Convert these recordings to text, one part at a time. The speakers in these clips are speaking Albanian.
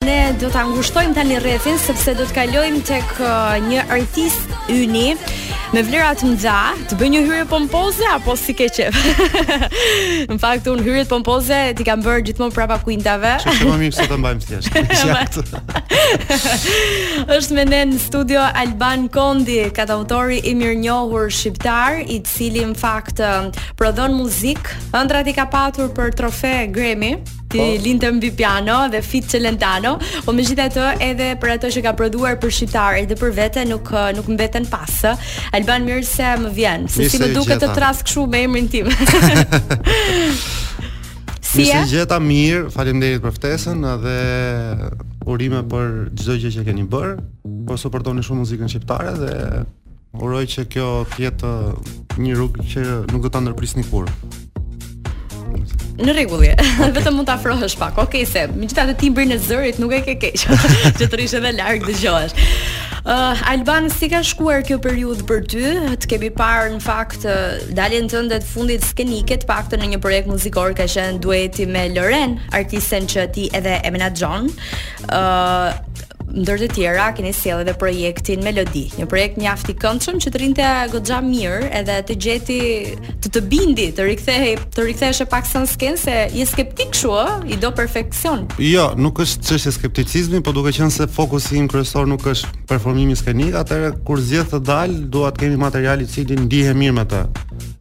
Ne do ta ngushtojmë tani rrethin sepse do të kalojmë tek uh, një artist yni me vlera të mëdha, të bëj një hyrje pompoze apo si e ke qejf. në fakt unë hyrjet pompoze t'i kam bërë gjithmonë prapa kuintave. Shumë më mirë është ta mbajmë thjesht. Është me ne në studio Alban Kondi, kantautori i mirënjohur shqiptar, i cili në fakt uh, prodhon muzikë, ëndrat i ka patur për trofe Grammy. T'i po. linte mbi piano dhe fiti Çelentano, po megjithatë edhe për ato që ka prodhuar për shqiptarë dhe për vete nuk eh, nuk mbeten pas. Eh. Alban mirë se më vjen, se si më duket të thërras kështu me emrin tim. të gjeta mirë, faleminderit për ftesën dhe urime për çdo gjë që keni bërë. Po suportoni shumë muzikën shqiptare dhe Uroj që kjo të jetë uh, një rrugë që nuk do ta ndërprisni kurrë. Në rregull je. Okay. Vetëm mund të afrohesh pak. Okej, okay, se megjithatë timbrin e zërit nuk e ke keq. që të rrish edhe larg dëgjohesh. Uh, Alban, si ka shkuar kjo periudhë për ty? Të kemi parë në fakt uh, daljen tënde të fundit skenike të paktën në një projekt muzikor ka qenë dueti me Loren, artisten që ti edhe e menaxhon. Uh, Ndër të tjera keni sjellë edhe projektin Melodi, një projekt mjaft i këndshëm që të rrinte goxha mirë, edhe të gjeti të të bindi, të rikthehej, të rikthehesh paksa në skenë se je skeptik kështu, ë, i do perfeksion. Jo, nuk është çështje skepticizmi, por duke qenë se fokusi im kryesor nuk është performimi skenik, atëherë kur zgjedh të dal, dua të kem material i cili ndihem mirë me të.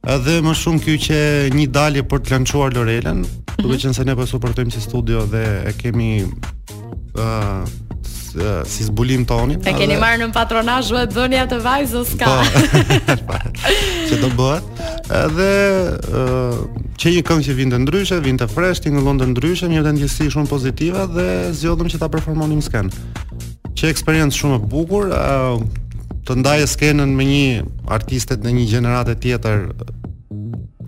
Edhe më shumë kjo qe një dalje për të lançuar Lorelën, duke mhm. qenë se ne po e suportojmë si studio dhe e kemi ë uh, si zbulim tonin. E keni marrë në patronazh me të thënë, jetën e vajzës. S'ka. Po. Ça do bëhet. Edhe ë qe një këngë që vinte ndryshe, vinte fresh, tingëllonte ndryshe, një ndjesi shumë pozitive dhe zgjodhëm që ta performonim në skenë. Qe eksperiencë shumë e bukur, ë të ndaje skenën me një artiste të një gjenerate tjetër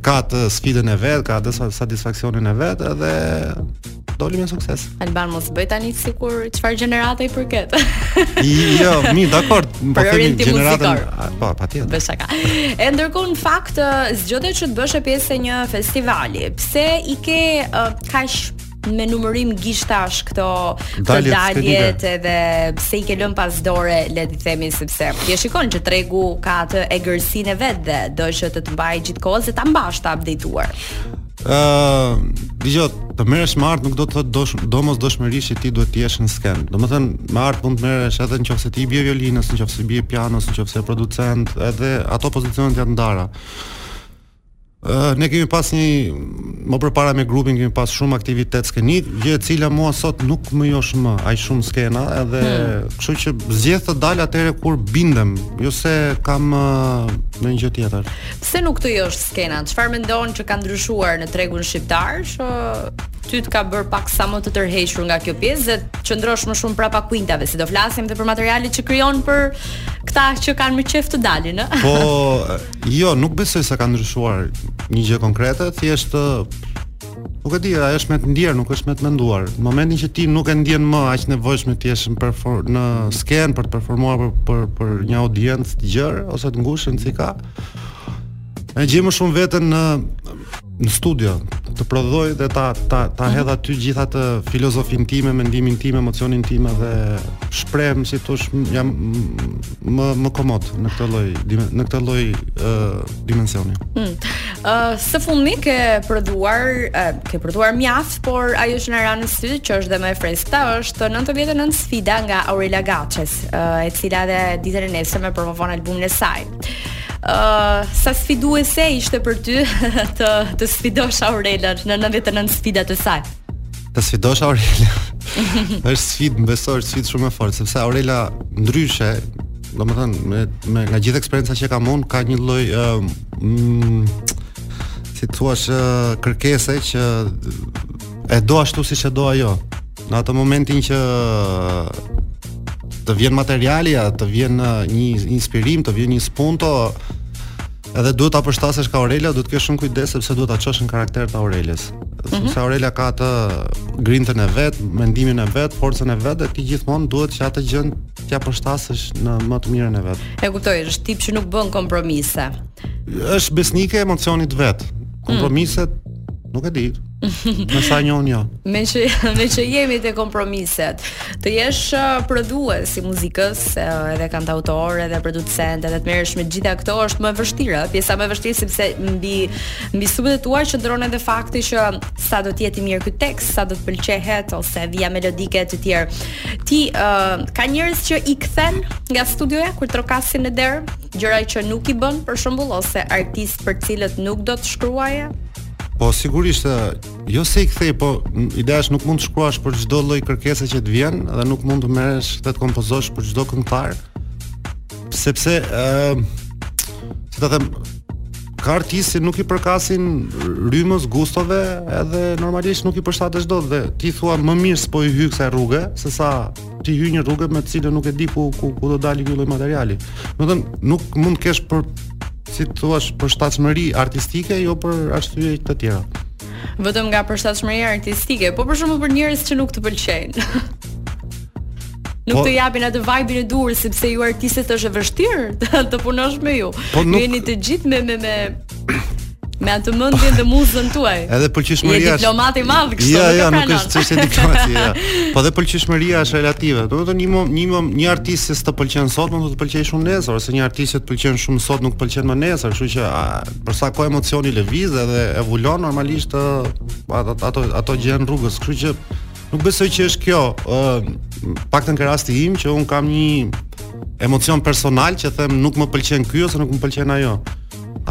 ka atë sfidën e vet, ka atë satisfaksionin e vet dhe doli me sukses. Alban mos bëj tani sikur çfarë gjenerate i përket. jo, mi, dakor, po themi gjenerata. Po, patjetër. Besa ka. E ndërkohë në fakt zgjodhe që të bëheshe pjesë e një festivali. Pse i ke uh, kaq me numërim gishtash këto daljet, daljet edhe pse i ke lënë pas dore le të themi sepse ti e shikon që tregu ka atë egërsinë e vet dhe do që të të mbajë gjithë kohës ose ta mbash të updateuar. Ëh, uh, dëgjo, të merresh me art nuk do të thotë domos, domosdoshmërisht që ti duhet të jesh në skenë. Domethënë, me art mund të merresh edhe nëse ti i bie violinës, nëse i bie pianos, nëse je producent, edhe ato pozicionet janë të ndara. Ëh, uh, ne kemi pas një më përpara me grupin kemi pas shumë aktivitet skenik, gjë e cila mua sot nuk më josh më aq shumë skena, edhe hmm. kështu që zgjedh të dal atëherë kur bindem, jo se kam uh, në një gjë tjetër. Pse nuk të josh skena? Çfarë mendon që ka ndryshuar në tregun shqiptar që ty të ka bërë pak sa më të tërhequr nga kjo pjesë dhe të qëndrosh më shumë prapa kuintave, si do flasim dhe për materialet që krijon për këta që kanë më qejf të dalin, ë? Po, jo, nuk besoj se ka ndryshuar një gjë konkrete, thjesht Nuk e di, ajo është me të ndjerë, nuk është me të menduar. Në momentin që ti nuk e ndjen më aq të nevojshme të jesh në skenë për të performuar për për, për një audiencë të gjerë ose të ngushtë një çikë, E gjej më shumë veten në në studio, të prodhoj dhe ta ta ta mhm. hedh aty gjithë atë filozofinë time, mendimin tim, emocionin tim dhe shprehem si të thuash jam më më komod në këtë lloj në këtë lloj ë uh, dimensioni. Ëh, mm. uh, së fundmi ke prodhuar, uh, ke prodhuar mjaft, por ajo që na ra në sy, që është dhe më e freskëta, është 99 sfida nga Aurela Gaçe, uh, e cila dhe ditën e nesërme promovon albumin e saj. Uh, sa sfiduese ishte për ty të të sfidosh Aurelën në 99 sfidat e saj. Të sfidosh Aurelën. është sfidë, më beso, është sfidë shumë e fortë sepse Aurela ndryshe, domethënë me me nga gjithë eksperienca që kam unë ka një lloj uh, mm, si të thuash uh, kërkese që e do ashtu siç e do ajo. Në atë momentin që të vjen materiali, të vjen një inspirim, të vjen një spunto, edhe duhet ta përshtasësh ka Aurela, duhet të kesh shumë kujdes sepse duhet ta çosh në karakter të Aurelës. Mhm. Sepse mm -hmm. Aurela ka atë grintën e vet, mendimin e vet, forcën e vet dhe ti gjithmonë duhet që atë gjënë t'ia përshtasësh në më të mirën e vet. E kuptoj, është tip që nuk bën kompromise. Është besnike e emocionit të vet. Mhm. Kompromiset mm Nuk e di. Me sa njoh unë jo. Meqë, meqë jemi te kompromiset, të jesh uh, prodhues i muzikës, uh, edhe kantautor, edhe producent, edhe të merresh me të gjitha këto, është më e vështira, pjesa më e vështirë, sepse mbi, mbi supet e tua qëndron edhe fakti që sa do të jetë i mirë ky tekst, sa do të pëlqehet, ose vija melodike të tjerë. Ti, uh, ka njerëz që i kthen nga studioja, kur trokasin në derë, Gjëra që nuk i bën për shembull ose artistë për të cilët nuk do të shkruaje? Po sigurisht, jo se i kthej, po ideja është nuk mund të shkruash për çdo lloj kërkese që të vjen dhe nuk mund të merresh dhe të kompozosh për çdo këngëtar. Sepse ë uh, si ta them, ka artistë që nuk i përkasin rrymës, gustove, edhe normalisht nuk i përshtatesh çdo dhe ti thua më mirë s'po i hyj kësaj rruge, sesa t'i hyj një rruge me të cilën nuk e di ku ku, ku do dalë ky lloj materiali. Do të thënë nuk mund të kesh për si të thuash përshtatshmëri artistike, jo për arsye të tjera. Vetëm nga përshtatshmëria artistike, po për shembull për njerëz që nuk të pëlqejnë. nuk po, të japin atë vajbin e duhur sepse ju artistët është e vështirë të punosh me ju. Po nuk, ju jeni të gjithë me me me me atë mendjen dhe muzën tuaj. Edhe pëlqishmëria. Je diplomat i madh kështu. Jo, jo, nuk është çështje diplomatie, jo. Po dhe pëlqishmëria është relative. Do të thotë një një një, një artist që s'të pëlqen sot, mund të të pëlqejë shumë nesër, ose një artist që të pëlqen shumë sot nuk pëlqen më nesër, kështu që a, për sa kohë emocioni lëviz edhe evulon normalisht ato ato ato gjenden rrugës, kështu që nuk besoj që është kjo, ë paktën te rasti im që un kam një emocion personal që them nuk më pëlqen ky ose nuk më pëlqen ajo.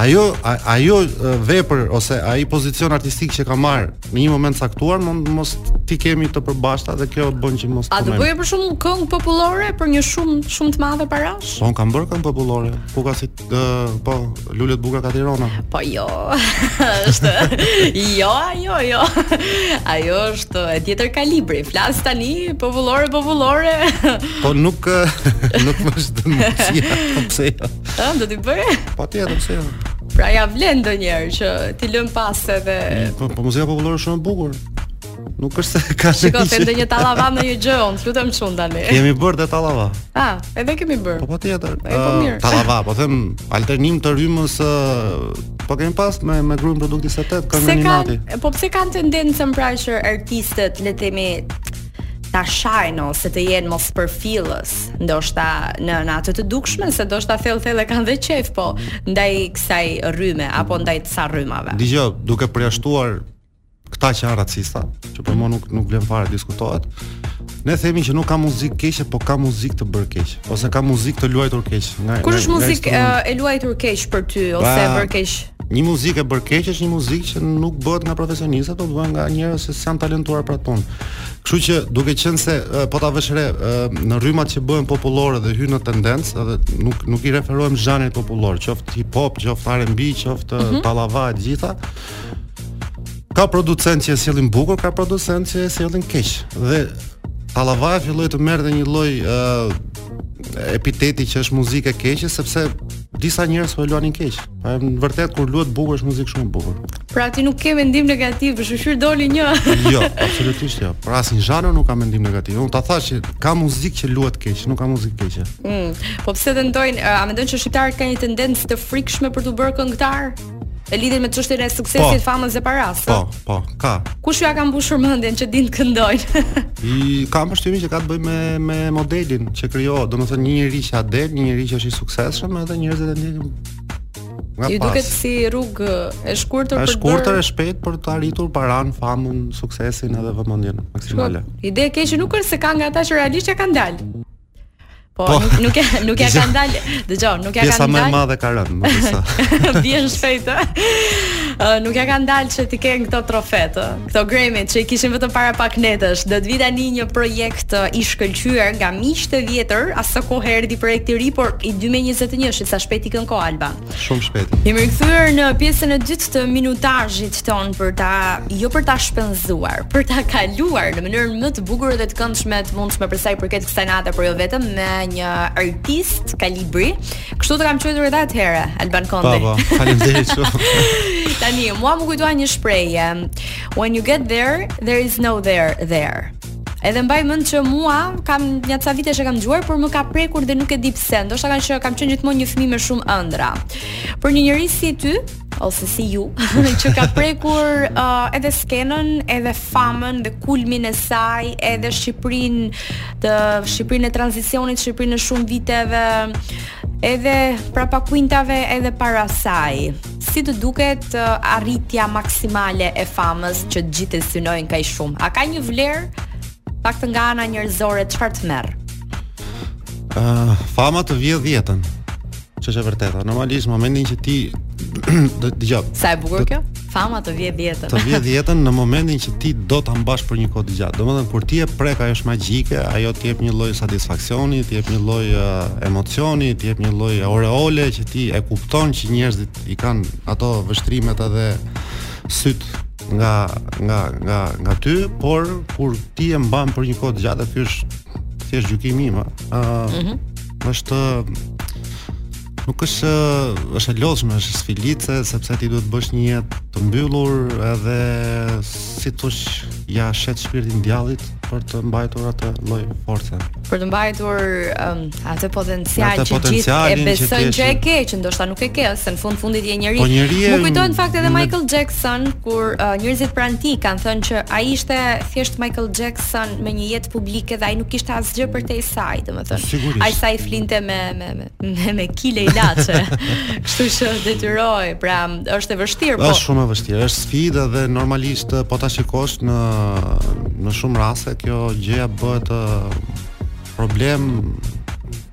Ajo ajo vepër ose ai pozicion artistik që ka marrë në një moment caktuar, mund mos t'i kemi të përbashkëta dhe kjo bën që mos të. A do bëje për shembull këngë popullore për një shumë shumë të madhe parash? Po kam bërë këngë popullore. Ku ka si uh, po Lule t'bukra ka Tirona. Po jo. është jo, jo, jo. Ajo është e tjetër kalibri. Flas tani popullore popullore. po nuk nuk më është dhënë mundësia, pse jo? Ëh, do t'i bëje? Patjetër, pse jo? Pra ia vlen ndonjëherë që t'i lëmë pas edhe mm, Po po muzika popullore është shumë e bukur. Nuk është se ka Shiko, te ndonjë tallava, ndonjë gjë, unë lutem shumë tani. Kemi bërë dhe tallava. Ah, edhe kemi bërë. Po patjetër. Po, po mirë. Tallava, po them alternim të rrymës se po kemi pas me me grupin Produkt 28 këngën e Nati. Po pse kanë tendencën pra që artistët, le të themi, ta shajnë ose të jenë mospërfillës, ndoshta në në atë të dukshme se ndoshta thellë thellë e kanë dhe qejf, po ndaj kësaj rryme apo ndaj disa rrymave. Dëgjo, duke përjashtuar këta që janë racista, që për mua nuk nuk vlen fare diskutohet. Ne themi që nuk ka muzikë keqe, po ka muzikë të bërë keq, ose ka muzikë të luajtur keq. Nga Kur është muzikë e luajtur keq për ty ose e bërë keq? Një muzikë e bërë keq është një muzikë që nuk bëhet nga profesionistët, por bëhet nga njerëz që s'janë të talentuar për atë punë. Kështu që duke qenë se po ta vësh re në rrymat që bëhen popullore dhe hyjnë në tendencë, edhe nuk nuk i referohem zhanrit popullor, qoftë hip hop, qoftë R&B, qoftë mm -hmm. tallava e gjitha. Ka producentë që e sjellin bukur, ka producentë që e sjellin keq. Dhe tallava filloi të merrte një lloj epiteti që është muzikë e keqe sepse disa njerëz po e luanin keq. Në të vërtetë kur luhet bukur është muzikë shumë e bukur. Pra ti nuk ke mendim negativ, për shaka doli një. jo, absolutisht jo. Pra asnjë zhanër nuk kam mendim negativ. Unë ta thashë që ka muzikë që luhet keq, nuk ka muzikë të keqe. Mm. Po pse tentojnë, a mendon që shqiptarët kanë një tendencë të frikshme për t'u bërë këngëtar? E lidhin me çështjen e suksesit, po, famës dhe parasë. Po, po, ka. Kush ua ka mbushur mendjen që dinë të këndojnë? Kam përshtypjen që ka të bëjë me me modelin që krijohet, domethënë një njeri që ia del, një njeri që është i suksesshëm, edhe njerëzit e ndjekin Nga u duket si rrugë e shkurtër për të. E shkurtër e shpejtë për të arritur paranë, famën, suksesin edhe vëmendjen maksimale. Ide e keqe nuk është se ka nga ata që realisht ia kanë dalë. Po, po, nuk nuk ia, nuk ia kanë dalë. Dëgjo, nuk ia kanë dalë. Pjesa më e madhe ka rënë, më sa. Vjen shpejt. Ë, nuk ia kanë dalë që ti kenë këto trofetë. Këto gremit që i kishim vetëm para pak netësh, do të vijë tani një projekt uh, i shkëlqyer nga miq të vjetër, as sa kohë erdhi projekti i ri, por i 2021-shit sa shpejt ikën koha Alba. Shumë shpejt. Jemi rikthyer në pjesën e dytë të minutazhit tonë për ta jo për ta shpenzuar, për ta kaluar në mënyrën më të bukur dhe të këndshme të mundshme për sa i përket kësaj nate, por jo vetëm me një artist kalibri Kështu të kam quajtur edhe atëherë, Alban Kondi. Po, po, faleminderit shumë. Tani, mua m'u kujtua një shprehje. When you get there, there is no there there. Edhe mbaj mend që mua kam nja ca vite që e kam dëgjuar, por më ka prekur dhe nuk e di pse. Ndoshta ngaqë kam qenë gjithmonë një fëmijë me shumë ëndrra. Për një njeri si ty, ose si ju, që ka prekur uh, edhe skenën, edhe famën dhe kulmin e saj, edhe Shqipërinë, Shqipërinë e tranzicionit, Shqipërinë e shumë viteve, edhe prapa kuintave, edhe para saj. Si të duket uh, arritja maksimale e famës që të gjithë e synojnë kaq shumë? A ka një vlerë? Të paktën nga ana njerëzore, çfarë të merr? Uh, fama të vjedh jetën. Ç'është e vërteta? Normalisht momentin që ti, dëgjo. Sa e bukur kjo? Fama të vjedh jetën. Të vjedh jetën në momentin që ti do ta mbash për një kohë të gjatë. Domethënë kur ti e prek ajo është magjike, ajo të jep një lloj satisfaksioni, të jep një lloj uh, emocioni, të jep një lloj aureole që ti e kupton që njerëzit i kanë ato vështrimet edhe sytë nga nga nga nga ty, por kur ti e mban për një kohë të gjatë, ky është thjesht gjykimi im, ëh. Uh, mm -hmm është nuk është është e lodhshme, është sfilitëse sepse ti duhet të bësh një jetë të mbyllur edhe si të thuash ja shet shpirtin djallit për të mbajtur atë lloj force. Për të mbajtur um, atë potencial që gjithë e besojnë që e ke, që ndoshta nuk e ke, se në fund fundit je njeri. Po njeri e... Më kujtohet në fakt edhe Michael Jackson kur uh, njerëzit pranë tij kanë thënë që ai ishte thjesht Michael Jackson me një jetë publike dhe ai nuk kishte asgjë përtej saj, domethënë thënë. Sigurisht. Ai sa i flinte me me me me, me kile ilaçe. Kështu që detyroi, pra është e vështirë, po. Është shumë e vështirë, është sfidë dhe normalisht po ta shikosh në në shumë raste kjo gjëja bëhet problem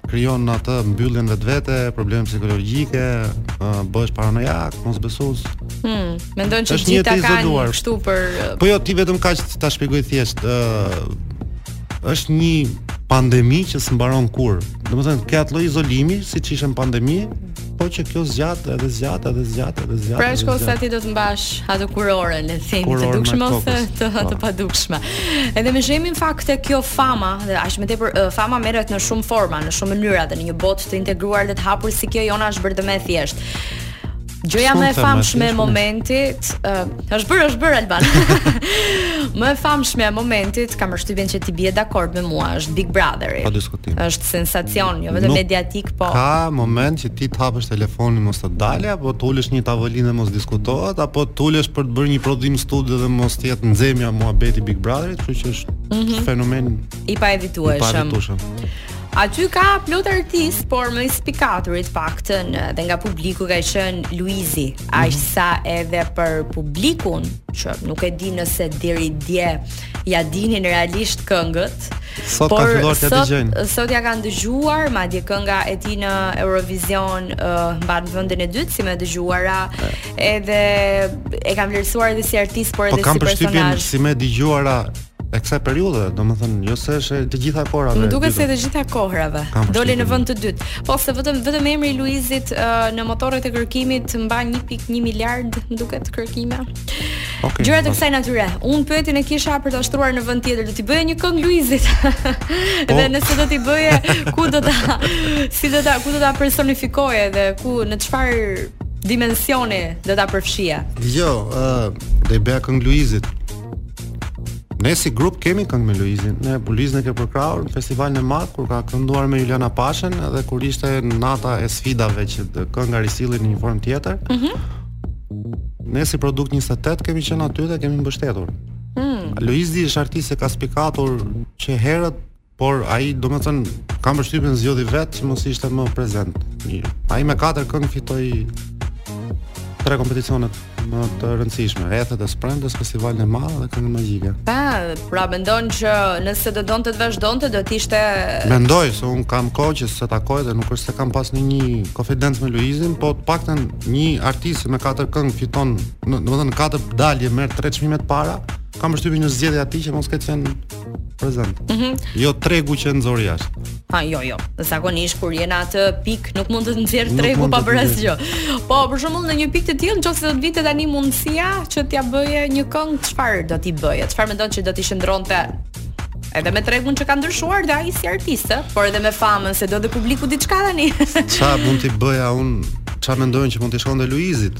krijon atë mbylljen në vetvete, probleme psikologjike, bëhesh paranojak, mosbesues. Hmm, mendon që gjithë ta kanë kështu për Po jo, ti vetëm kaq ta shpjegoj thjesht, ë është një pandemi që s'mbaron kur. Domethënë ke atë lloj izolimi siç ishte në pandemi, po që kjo zgjat edhe zgjat edhe zgjat edhe zgjat. Për aq kohë sa ti do të mbash atë kurorën, le të themi, të dukshme ose të po. të padukshme. Edhe meqë jemi në fakt te kjo fama, dhe aq më tepër fama merret në shumë forma, në shumë mënyra dhe në një botë të integruar dhe të hapur si kjo jona është bërë më e thjeshtë. Gjëja më e famshme e momentit, uh, është bërë, është bërë Alban. më e famshme e momentit, kam përshtypjen që ti bie dakord me mua, është Big Brotheri. Pa diskutim. Është sensacion, jo vetëm mediatik, po. S'ka moment që ti të hapësh telefonin mos të dalë apo të ulësh një tavolinë dhe mos diskutohet, apo të ulësh për të bërë një prodhim studio dhe mos të jetë nxemja muhabeti i Big Brotherit, kështu që është mm -hmm. fenomen i paevitueshëm. I paevitueshëm. Aty ka plot artistë, por më i spikaturi të paktën dhe nga publiku ka qenë Luizi, mm -hmm. aq sa edhe për publikun që nuk e di nëse deri dje ja dinin realisht këngët. Sot por, ka filluar të dëgjojnë. Sot, sot ja kanë dëgjuar, madje kënga e tij në Eurovision uh, mban vendin e dytë si më e dëgjuara, edhe e kanë vlerësuar edhe si artist, por po edhe si personazh. Po kam përshtypjen si më e dëgjuara E kësaj periudhe, domethënë, jo se është e të gjitha kohërave. Më duket se e të gjitha kohërave. Doli në vend të dytë. Po, se vetëm, vetëm emri i Luizit uh, në motorët e kërkimit mban 1.1 miliard, më duket kërkime. Okay, Gjëra të kësaj natyre. Unë pyetjen e kisha për të shtruar në vend tjetër, do t'i bëje një këngë Luizit. Po. dhe nëse do t'i bëje, ku do ta, si do ta, ku do ta personifikoje dhe ku, në çfarë dimensioni do ta përfshije? Jo, uh, do i bëja këngë Luizit. Ne si grup kemi këngë me Luizin. Ne Luizin e kemi përkrahur në festivalin e madh kur ka kënduar me Juliana Pashën dhe kur ishte nata e sfidave që kënga risillej në një formë tjetër. Mhm. Mm ne si produkt 28 kemi qenë aty dhe kemi mbështetur. Mm. Luizi është artist që ka spikatur që herët Por ai, domethënë, kam përshtypjen zgjodhi vetë që mos ishte më prezent. Ai me katër këngë fitoi tre kompeticionet më të rëndësishme, Ethet e së Premtes, Festivalin e Madh dhe Këngën Magjike. Pa, pra mendon që nëse do donte të vazhdonte do të ishte Mendoj se un kam kohë që s'e takoj dhe nuk është se kam pas ndonjë konfidencë me Luizin, po të paktën një artist me katër këngë fiton, domethënë katër dalje merr tre çmime të para. Kam përshtypjen një zgjedhje e tij që mos ketë qenë prezent. Mm -hmm. Jo tregu që e nxori jashtë. Ha, jo, jo. Zakonisht kur je në atë pikë, nuk mund të të nxjerrë tregu pa bërë asgjë. Po, për shembull në një pikë të tillë, nëse do të vinte tani mundësia që t'ia bëje një këngë, çfarë do t'i bëje? Çfarë mendon që do t'i qëndronte Edhe me tregun që ka ndryshuar dhe ai si artist, por edhe me famën se do dhe publiku diçka tani. Ça mund t'i bëja un? Çfarë mendon që mund t'i shkonte Luizit?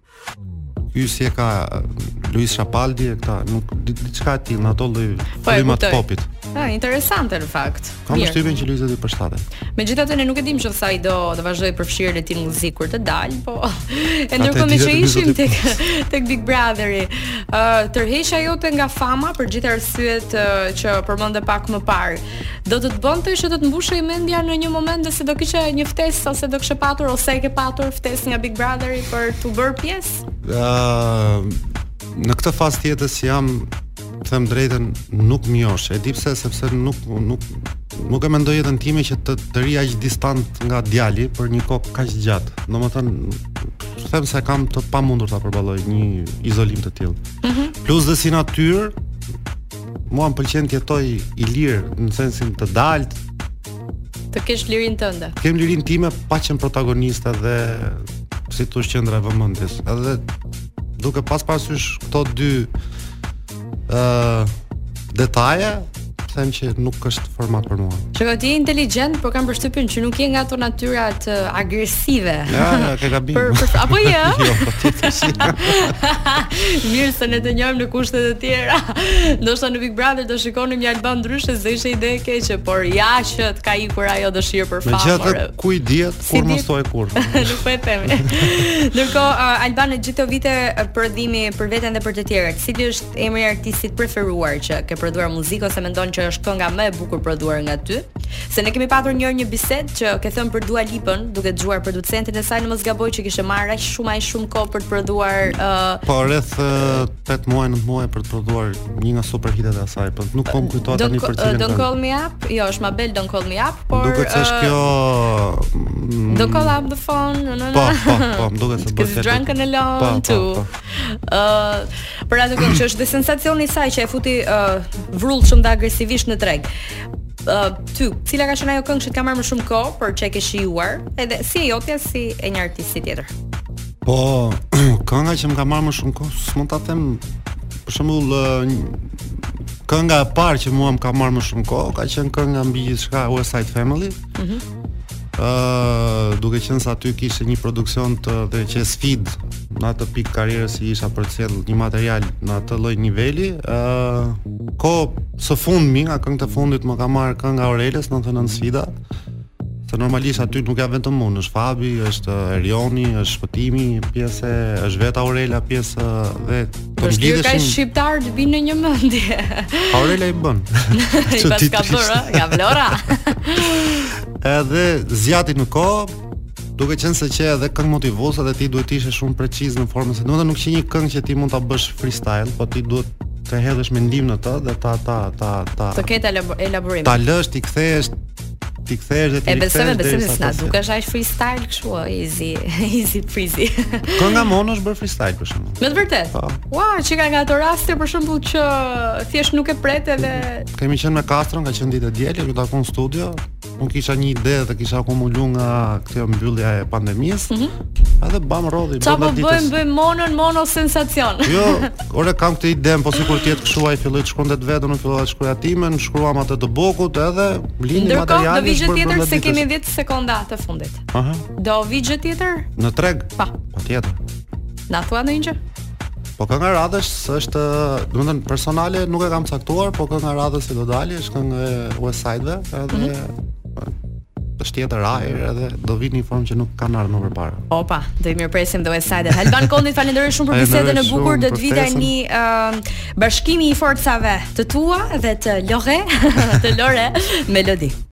Ky si e ka Lewis Capaldi e këta, nuk di diçka të tillë në ato lloj po, rryma të popit. Ah, interesante në fakt. Kam përshtypjen që Luizit do i përshtatet. Megjithatë ne nuk e dimë që sa ai do të vazhdojë përfshirjen e tij në muzikë kur të dalë, po e ndërkohë meqë ishim tek tek Big Brotheri. Ë uh, tërheqja jote nga fama për gjithë arsyet uh, që përmende pak më parë. Do të të bënte që të të mbushej mendja në një moment nëse do kishe një ftesë ose do kishe patur ose e ke patur ftesë nga Big Brotheri për t'u bërë pjesë? Uh, në këtë fazë të jetës ta them drejtën nuk më josh. E di pse sepse nuk nuk nuk e mendoj jetën time që të të rri aq distant nga djali për një kohë kaq gjatë. Domethënë them se kam të pamundur ta përballoj një izolim të tillë. Mm -hmm. Plus dhe si natyrë Mua më pëlqen të jetoj i lirë në sensin të dal. Të kesh lirinë tënde. Të kem lirinë time pa qenë protagonist edhe si të thuash qendra e vëmendjes. Edhe duke pas parasysh këto dy uh, detaje, them që nuk është format për mua. Je tip inteligent, por kam përshtypjen që nuk je nga ato natyrat agresive Sive. Jo, jo, ke gabim. Për, për, apo je? jo, po ti s'e di. Mirë se ne të njohim në kushte të tjera. Ndoshta në Big Brother do shikonim një Alban ndryshe, s'do ishte ide e keqe, por ja që të ka ikur ajo dëshirë për famë. Megjithatë ku i dihet, kurrë mos thuaj kurrë. Nuk po e themi. Ndërkohë, uh, Alban në gjithë këto vite prodhimi për veten dhe për të tjerët, cili është emri i artistit të preferuar që ke prodhuar muzikë ose mendon që është kënga më e bukur prodhuar nga ty? Se ne kemi patur njëherë një bisedë që ke thënë për Dua Lipën, duke dëgjuar producentin e saj në mos gaboj që kishte marrë aq shumë aq shumë kohë për të prodhuar uh... Po rreth uh, 8 muaj, 9 muaj për të prodhuar një nga super hitet e saj, po nuk më kujtohet tani për cilën. Don't call me up. Jo, është Mabel Don't call me up, por duket se është kjo mm, Don't pick up the phone. No, no, no. Po, po, po, më duket se bëhet. Cuz drunk and alone, po, po, two. Po, po. Uh, për atë që është dhe sensacioni i saj që e futi uh, vrullshëm dhe agresivisht në treg. Uh, ty, cila ka qenë ajo këngë që të ka marrë më shumë kohë, por që e ke shijuar, edhe si e jotja si e një artisti tjetër? Po, kënga që më ka marrë më shumë kohë, s'mund ta them për shembull kënga e parë që mua më ka marrë më shumë kohë ka qenë kënga mbi gjithçka West Side Family. Mm -hmm. ë uh, duke qenë se aty kishte një produksion të dhe qe sfidë në atë pikë karrierës që isha për të sjellë një material në atë lloj niveli, ë uh, kohë së fundmi nga këngët e fundit më ka marrë kënga Aurelës domethënë sfida. Se normalisht aty nuk jam vetëm unë, është Fabi, është Erioni, është Shpëtimi, pjesë është vetë Aurela, pjesë dhe Për shkak ka shqiptar të vinë në një mendje. Aurela i bën. Ço ti ka bërë, ka vlora. Edhe zgjati në kohë, duke qenë se qe edhe këngë motivuese dhe ti duhet të ishe shumë preciz në formën se domethënë nuk qe një këngë që ti mund ta bësh freestyle, po ti duhet të hedhësh mendim në të dhe ta ta ta ta të ketë elaborim. Ta lësh t'i kthehesh t'i kthehesh dhe t'i kthehesh. E besoj, besoj se na dukesh aq freestyle kështu, easy, easy freezy. Kënga Mono është bërë freestyle për shembull. Me të vërtetë. Po. Ua, qenka nga ato raste për shembull që thjesht nuk e pret edhe. Kemi qenë me Kastron, ka qenë ditë e diel, jemi takuar në studio. Unë kisha një ide dhe kisha akumuluar nga kjo mbyllja e pandemisë. Mm -hmm. Edhe bam rrodhi, bam ditë. Çfarë bëjmë, bëjmë Monon, Mono sensacion. Jo, Ore kam këtë ide, po sikur të jetë kështu ai filloi të shkruante të vetën unë fillova të shkruaja timen, shkruam atë të bokut edhe lindi materiali. Ndërkohë do vijë tjetër se kemi 10 sekonda të fundit. Aha. Do vijë tjetër? Në treg. Po. Patjetër. Na thua ndonjë gjë? Po kënga e radhës është, do të thënë personale nuk e kam caktuar, po kënga e radhës që do dalë është këngë e West Side-ve, edhe mm -hmm. është tjetër ajër edhe do vijnë në një formë që nuk kanë ardhur më përpara. Opa, do i mirëpresim dhe Westside. Alban Kondi, të falënderoj shumë për bisedën e bukur do të vijë një uh, bashkimi i forcave të tua dhe të Lore, të Lore Melodi.